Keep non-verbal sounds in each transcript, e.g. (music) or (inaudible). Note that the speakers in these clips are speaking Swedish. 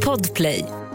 Podplay.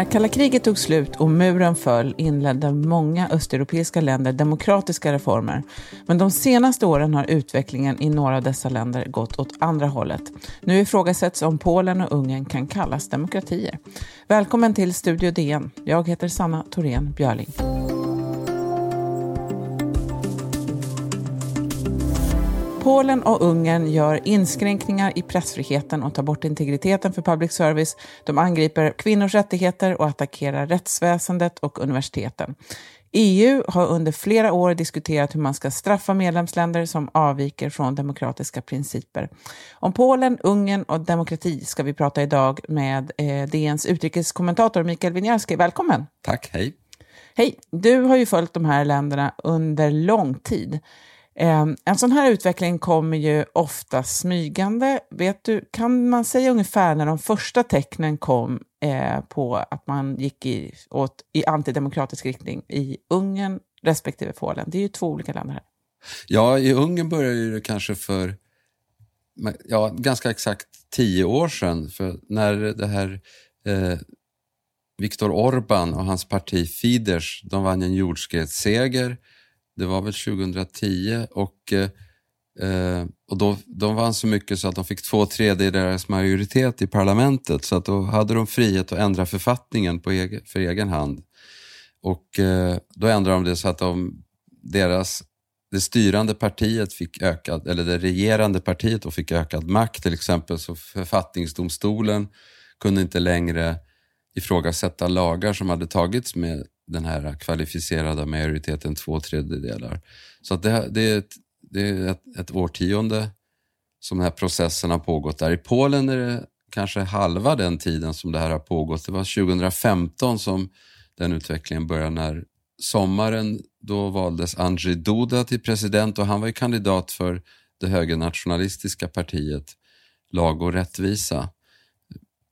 När kalla kriget tog slut och muren föll inledde många östeuropeiska länder demokratiska reformer. Men de senaste åren har utvecklingen i några av dessa länder gått åt andra hållet. Nu ifrågasätts om Polen och Ungern kan kallas demokratier. Välkommen till Studio DN. Jag heter Sanna Thorén Björling. Polen och Ungern gör inskränkningar i pressfriheten och tar bort integriteten för public service. De angriper kvinnors rättigheter och attackerar rättsväsendet och universiteten. EU har under flera år diskuterat hur man ska straffa medlemsländer som avviker från demokratiska principer. Om Polen, Ungern och demokrati ska vi prata idag med eh, DNs utrikeskommentator Mikael Winiarski. Välkommen! Tack, hej! Hej! Du har ju följt de här länderna under lång tid. Ehm, en sån här utveckling kommer ju ofta smygande. Vet du, kan man säga ungefär när de första tecknen kom eh, på att man gick i, åt, i antidemokratisk riktning i Ungern respektive Polen? Det är ju två olika länder här. Ja, i Ungern började det kanske för ja, ganska exakt tio år sedan. För när det här eh, Viktor Orban och hans parti Fidesz, de vann en jordskredsseger det var väl 2010 och, eh, och då, de vann så mycket så att de fick två tredjedelars majoritet i parlamentet så att då hade de frihet att ändra författningen på egen, för egen hand. Och eh, då ändrade de det så att de, deras, det styrande partiet fick ökad, eller det regerande partiet då fick ökad makt till exempel så författningsdomstolen kunde inte längre ifrågasätta lagar som hade tagits med den här kvalificerade majoriteten, två tredjedelar. Så att det, det är, ett, det är ett, ett årtionde som den här processen har pågått där. I Polen är det kanske halva den tiden som det här har pågått. Det var 2015 som den utvecklingen började när sommaren då valdes Andrzej Duda till president och han var ju kandidat för det högernationalistiska partiet Lag och rättvisa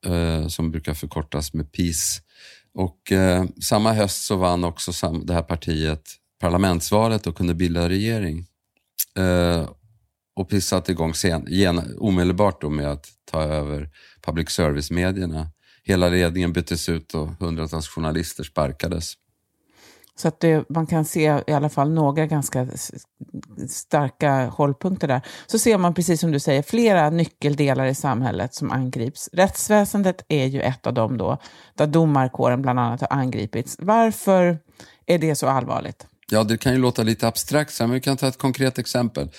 eh, som brukar förkortas med PIS. Och eh, samma höst så vann också sam, det här partiet parlamentsvalet och kunde bilda regering. Eh, och precis satte igång sen, gen, omedelbart då med att ta över public service-medierna. Hela ledningen byttes ut och hundratals journalister sparkades. Så att det, man kan se i alla fall några ganska starka hållpunkter där. Så ser man, precis som du säger, flera nyckeldelar i samhället som angrips. Rättsväsendet är ju ett av dem då, där domarkåren bland annat har angripits. Varför är det så allvarligt? Ja, det kan ju låta lite abstrakt, men vi kan ta ett konkret exempel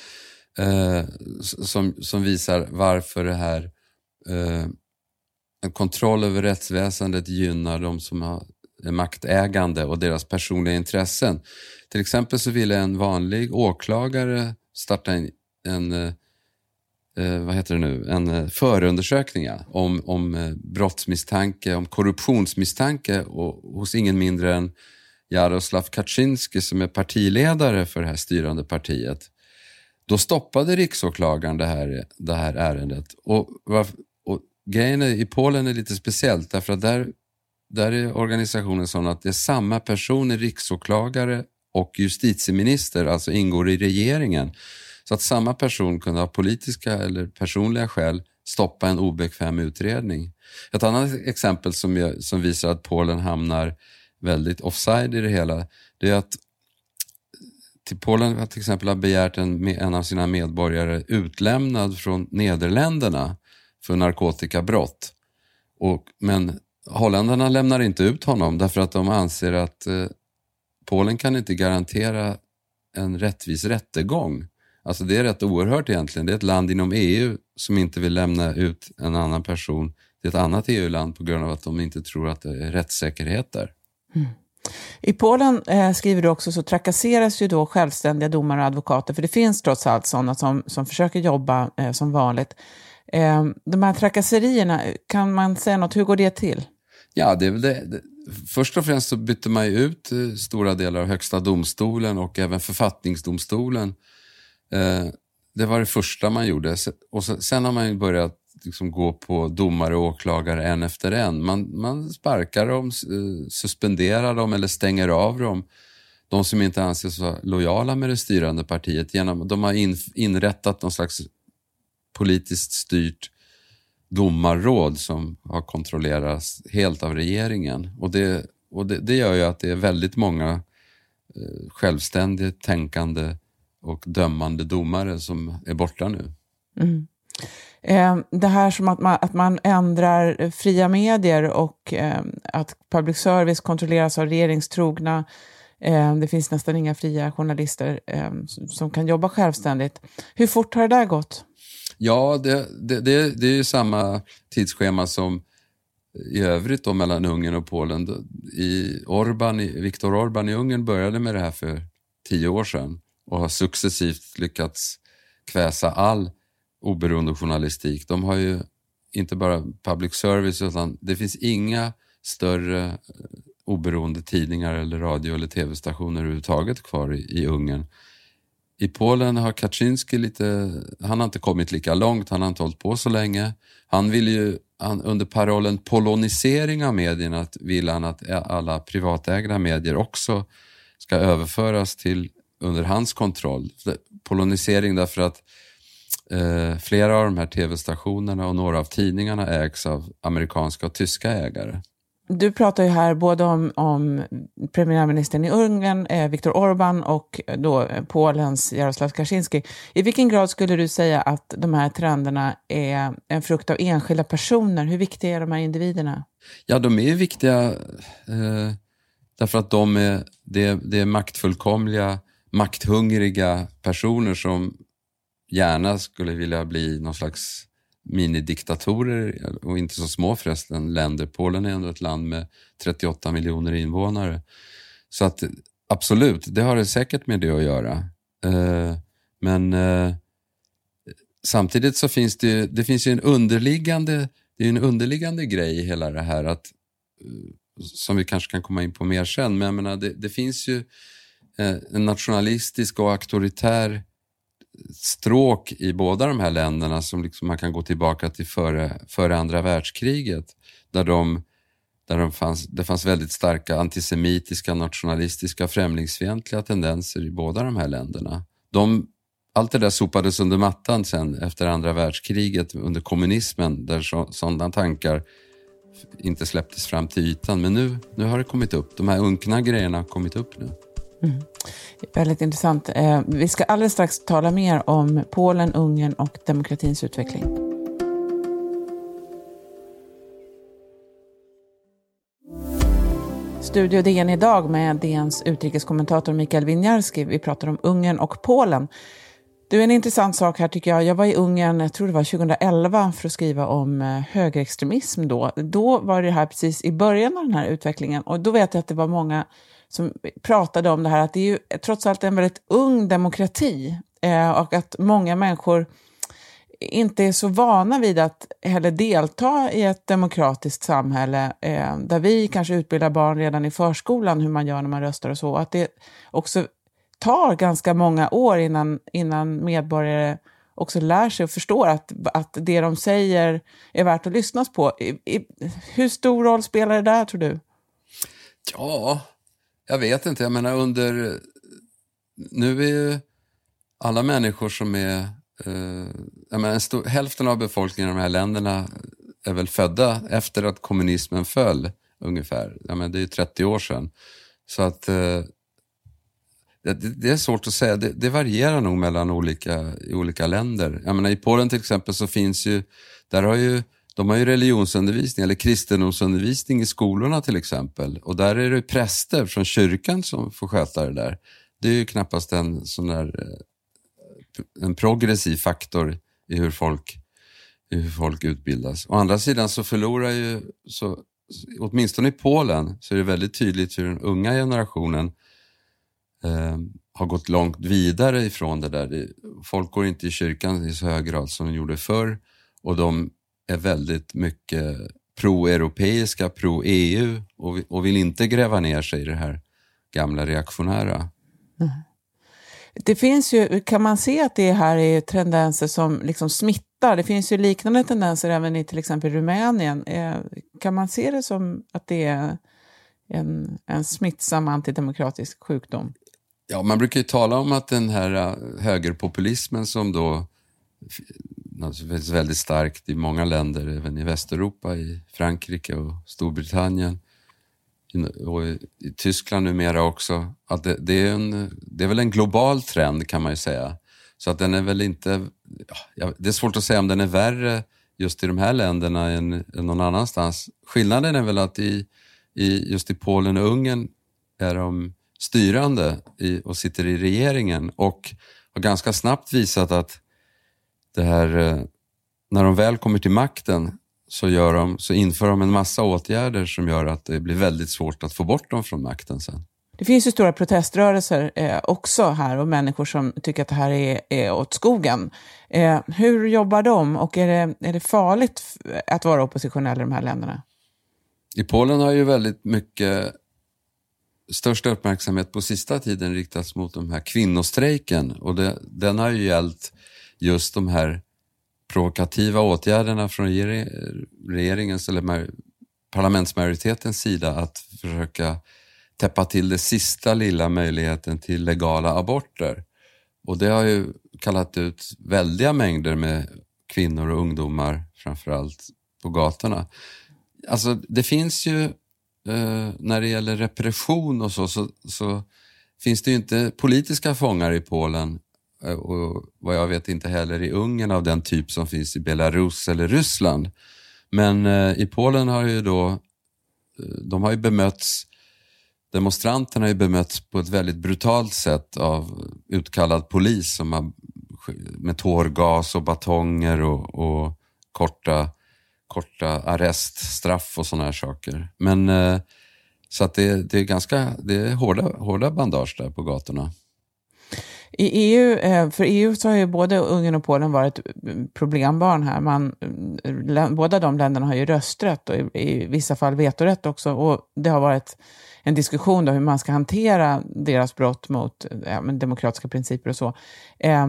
eh, som, som visar varför det här eh, en kontroll över rättsväsendet gynnar de som har Eh, maktägande och deras personliga intressen. Till exempel så ville en vanlig åklagare starta en, en eh, vad heter det nu, en eh, förundersökning om, om brottsmisstanke, om korruptionsmisstanke och, hos ingen mindre än Jaroslav Kaczynski som är partiledare för det här styrande partiet. Då stoppade riksåklagaren det här, det här ärendet. Och, och grejen i Polen är lite speciellt därför att där där är organisationen sån att det är samma personer, riksåklagare och justitieminister, alltså ingår i regeringen. Så att samma person kunde ha politiska eller personliga skäl stoppa en obekväm utredning. Ett annat exempel som, jag, som visar att Polen hamnar väldigt offside i det hela, det är att till Polen har till exempel har begärt en, en av sina medborgare utlämnad från Nederländerna för narkotikabrott. Och, men holländarna lämnar inte ut honom därför att de anser att eh, Polen kan inte garantera en rättvis rättegång. Alltså det är rätt oerhört egentligen. Det är ett land inom EU som inte vill lämna ut en annan person till ett annat EU-land på grund av att de inte tror att det är rättssäkerhet där. Mm. I Polen, eh, skriver du också, så trakasseras ju då självständiga domare och advokater, för det finns trots allt sådana som, som försöker jobba eh, som vanligt. Eh, de här trakasserierna, kan man säga något, hur går det till? Ja, det är väl det. Först och främst så bytte man ju ut eh, stora delar av Högsta domstolen och även författningsdomstolen. Eh, det var det första man gjorde. Och sen har man ju börjat liksom gå på domare och åklagare en efter en. Man, man sparkar dem, eh, suspenderar dem eller stänger av dem. De som inte anses vara lojala med det styrande partiet. Genom, de har in, inrättat någon slags politiskt styrt domarråd som har kontrollerats helt av regeringen. Och det, och det, det gör ju att det är väldigt många eh, självständigt tänkande och dömande domare som är borta nu. Mm. Eh, det här som att man, att man ändrar eh, fria medier och eh, att public service kontrolleras av regeringstrogna det finns nästan inga fria journalister som kan jobba självständigt. Hur fort har det där gått? Ja, det, det, det, det är ju samma tidsschema som i övrigt då mellan Ungern och Polen. I Orban, Viktor Orban i Ungern började med det här för tio år sedan och har successivt lyckats kväsa all oberoende journalistik. De har ju inte bara public service utan det finns inga större eh, oberoende tidningar eller radio eller tv-stationer överhuvudtaget kvar i, i Ungern. I Polen har Kaczynski lite, han har inte kommit lika långt, han har inte hållit på så länge. Han vill ju, han, under parollen polonisering av medierna, vill han att alla privatägda medier också ska överföras till under hans kontroll. Polonisering därför att eh, flera av de här tv-stationerna och några av tidningarna ägs av amerikanska och tyska ägare. Du pratar ju här både om, om premiärministern i Ungern, eh, Viktor Orbán och eh, då eh, Polens Jaroslav Kaczynski. I vilken grad skulle du säga att de här trenderna är en frukt av enskilda personer? Hur viktiga är de här individerna? Ja, de är viktiga eh, därför att de är, det, det är maktfullkomliga, makthungriga personer som gärna skulle vilja bli någon slags minidiktatorer och inte så små förresten länder. Polen är ändå ett land med 38 miljoner invånare. Så att absolut, det har det säkert med det att göra. Eh, men eh, samtidigt så finns det, det finns ju en underliggande, det är en underliggande grej i hela det här att, eh, som vi kanske kan komma in på mer sen, men jag menar, det, det finns ju en nationalistisk och auktoritär stråk i båda de här länderna som liksom man kan gå tillbaka till före, före andra världskriget. Där, de, där de fanns, det fanns väldigt starka antisemitiska, nationalistiska, främlingsfientliga tendenser i båda de här länderna. De, allt det där sopades under mattan sen efter andra världskriget under kommunismen där så, sådana tankar inte släpptes fram till ytan. Men nu, nu har det kommit upp. De här unkna grejerna har kommit upp nu. Mm. Väldigt intressant. Eh, vi ska alldeles strax tala mer om Polen, Ungern och demokratins utveckling. Studio DN idag med DNs utrikeskommentator Mikael Winiarski. Vi pratar om Ungern och Polen. Du, en intressant sak här tycker jag. Jag var i Ungern, jag tror det var 2011, för att skriva om eh, högerextremism då. Då var det här precis i början av den här utvecklingen och då vet jag att det var många som pratade om det här att det är ju trots allt en väldigt ung demokrati eh, och att många människor inte är så vana vid att heller delta i ett demokratiskt samhälle eh, där vi kanske utbildar barn redan i förskolan hur man gör när man röstar och så. Att det också tar ganska många år innan, innan medborgare också lär sig och förstår att, att det de säger är värt att lyssnas på. I, i, hur stor roll spelar det där, tror du? Ja, jag vet inte, jag menar under... Nu är ju alla människor som är... Eh, jag menar, stor, hälften av befolkningen i de här länderna är väl födda efter att kommunismen föll ungefär. Jag menar, det är ju 30 år sedan. Så att eh, det, det, är svårt att säga. Det, det, varierar nog mellan olika, i olika länder. Jag menar, I Polen till exempel så finns ju, där har ju de har ju religionsundervisning eller kristendomsundervisning i skolorna till exempel och där är det präster från kyrkan som får sköta det där. Det är ju knappast en sån där eh, en progressiv faktor i hur folk, i hur folk utbildas. Å andra sidan så förlorar ju, så, åtminstone i Polen, så är det väldigt tydligt hur den unga generationen eh, har gått långt vidare ifrån det där. Folk går inte i kyrkan i så hög grad som de gjorde förr och de är väldigt mycket pro-europeiska, pro-EU och, och vill inte gräva ner sig i det här gamla reaktionära. Mm. Det finns ju, kan man se att det här är tendenser som liksom smittar? Det finns ju liknande tendenser även i till exempel Rumänien. Eh, kan man se det som att det är en, en smittsam antidemokratisk sjukdom? Ja, man brukar ju tala om att den här äh, högerpopulismen som då naturligtvis väldigt starkt i många länder, även i Västeuropa, i Frankrike och Storbritannien och i Tyskland numera också, att det, det, är en, det är väl en global trend kan man ju säga. Så att den är väl inte, ja, det är svårt att säga om den är värre just i de här länderna än, än någon annanstans. Skillnaden är väl att i, i, just i Polen och Ungern är de styrande i, och sitter i regeringen och har ganska snabbt visat att det här, eh, när de väl kommer till makten så, gör de, så inför de en massa åtgärder som gör att det blir väldigt svårt att få bort dem från makten sen. Det finns ju stora proteströrelser eh, också här och människor som tycker att det här är, är åt skogen. Eh, hur jobbar de och är det, är det farligt att vara oppositionell i de här länderna? I Polen har ju väldigt mycket största uppmärksamhet på sista tiden riktats mot de här kvinnostrejken och det, den har ju gällt just de här provokativa åtgärderna från regeringens eller parlamentsmajoritetens sida att försöka täppa till det sista lilla möjligheten till legala aborter. Och det har ju kallat ut väldiga mängder med kvinnor och ungdomar framförallt på gatorna. Alltså det finns ju, eh, när det gäller repression och så, så, så finns det ju inte politiska fångar i Polen Eh, och vad jag vet inte heller i Ungern av den typ som finns i Belarus eller Ryssland. Men eh, i Polen har ju då, eh, de har ju bemötts, demonstranterna har ju bemötts på ett väldigt brutalt sätt av utkallad polis som har, med tårgas och batonger och, och korta, korta arreststraff och sådana här saker. Men så att det, det är ganska det är hårda, hårda bandage där på gatorna. I EU, eh, för EU så har ju både Ungern och Polen varit problembarn här. Man, eh, båda de länderna har ju rösträtt och i, i vissa fall vetorätt också. Och det har varit en diskussion om hur man ska hantera deras brott mot eh, ja, demokratiska principer och så. Eh,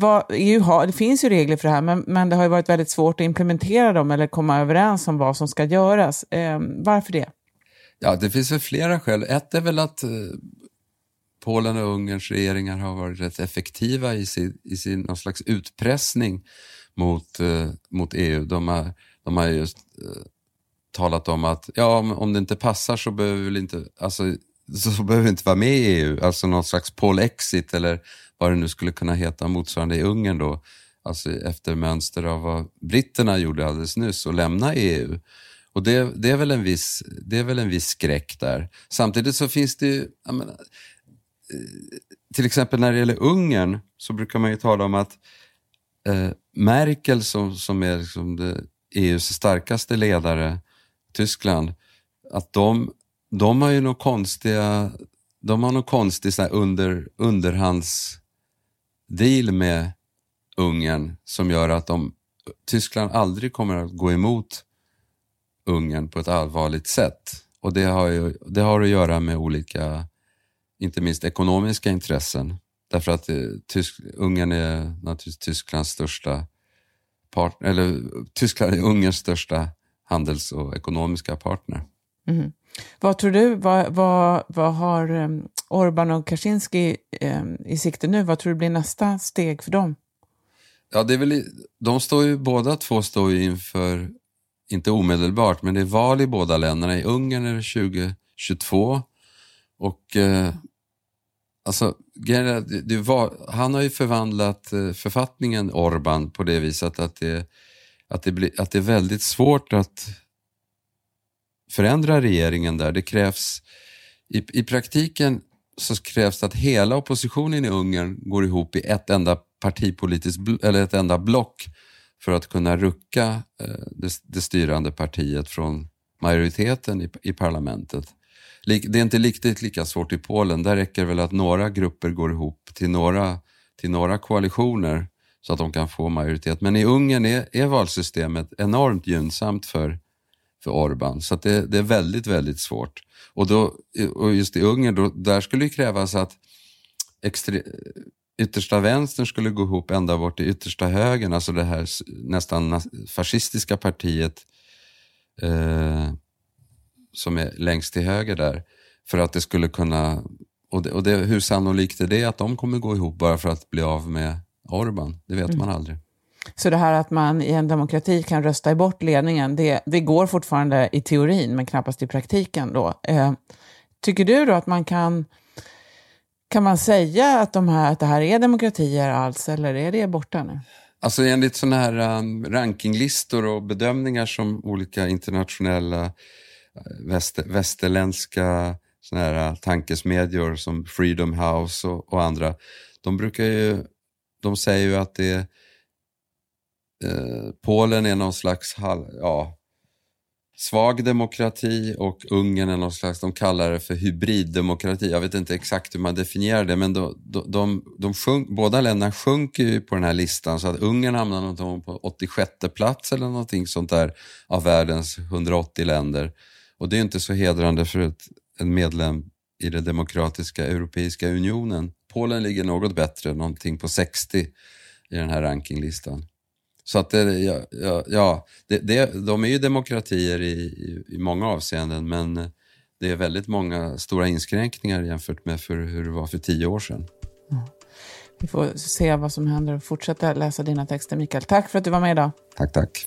vad, EU har, det finns ju regler för det här, men, men det har ju varit väldigt svårt att implementera dem eller komma överens om vad som ska göras. Eh, varför det? Ja, det finns väl flera skäl. Ett är väl att Polen och Ungerns regeringar har varit rätt effektiva i sin, i sin någon slags utpressning mot, eh, mot EU. De har, de har just eh, talat om att ja, om, om det inte passar så behöver vi inte, alltså, så (laughs) behöver vi inte vara med i EU. Alltså någon slags Polexit eller vad det nu skulle kunna heta motsvarande i Ungern då. Alltså efter mönster av vad britterna gjorde alldeles nyss och lämna EU. Och det, det, är väl en viss, det är väl en viss skräck där. Samtidigt så finns det ju, menar, till exempel när det gäller Ungern så brukar man ju tala om att eh, Merkel som, som är liksom det, EUs starkaste ledare, Tyskland, att de, de har ju något konstiga, de har något konstigt under, underhandsdeal med Ungern som gör att de, Tyskland aldrig kommer att gå emot Ungern på ett allvarligt sätt. Och det har, ju, det har att göra med olika inte minst ekonomiska intressen. Därför att eh, Tysk, Ungern är naturligtvis Tysklands största partner, eller Tyskland är Ungerns största handels och ekonomiska partner. Mm. Vad tror du, vad, vad, vad har um, Orban och Kaczynski um, i sikte nu? Vad tror du blir nästa steg för dem? Ja, det är väl, de står ju, båda två står ju inför, inte omedelbart, men det är val i båda länderna. I Ungern är det 2022 och eh, Alltså, det var, han har ju förvandlat eh, författningen Orban på det viset att det, att, det bli, att det är väldigt svårt att förändra regeringen där. Det krävs, i, i praktiken så krävs det att hela oppositionen i Ungern går ihop i ett enda partipolitiskt, eller ett enda block för att kunna rucka eh, det, det styrande partiet från majoriteten i, i parlamentet. Det är inte riktigt lika svårt i Polen. Där räcker det väl att några grupper går ihop till några, till några koalitioner så att de kan få majoritet. Men i Ungern är, är valsystemet enormt gynnsamt för, för Orbán. så det, det, är väldigt, väldigt svårt. Och, då, och just i Ungern, då, där skulle det krävas att extre, yttersta vänstern skulle gå ihop ända bort till yttersta högern, alltså det här nästan fascistiska partiet eh, som är längst till höger där, för att det skulle kunna... Och, det, och det, hur sannolikt är det att de kommer gå ihop bara för att bli av med Orban? Det vet mm. man aldrig. Så det här att man i en demokrati kan rösta bort ledningen, det, det går fortfarande i teorin, men knappast i praktiken då. Eh, tycker du då att man kan kan man säga att, de här, att det här är demokratier alls, eller är det borta nu? Alltså enligt sådana här um, rankinglistor och bedömningar som olika internationella Eh, väster, västerländska såna här eh, tankesmedjor som Freedom House och, och, andra, de brukar ju, de säger ju att det eh, Polen är någon slags, ja, svag demokrati och Ungern är någon slags, de kallar det för hybriddemokrati. Jag vet inte exakt hur man definierar det, men de, de, de, de sjunk, båda länderna sjunker ju på den här listan så att Ungern hamnar på 86 plats eller någonting sånt där av världens 180 länder. Och det är inte så hedrande för ett, en medlem i den demokratiska Europeiska unionen. Polen ligger något bättre, någonting på 60 i den här rankinglistan. Så att det, ja, ja, ja det, det, de är ju demokratier i, i, i, många avseenden men det är väldigt många stora inskränkningar jämfört med för hur det var för tio år sedan. Mm. Vi får se vad som händer och fortsätta läsa dina texter, Mikael. Tack för att du var med idag. Tack, tack.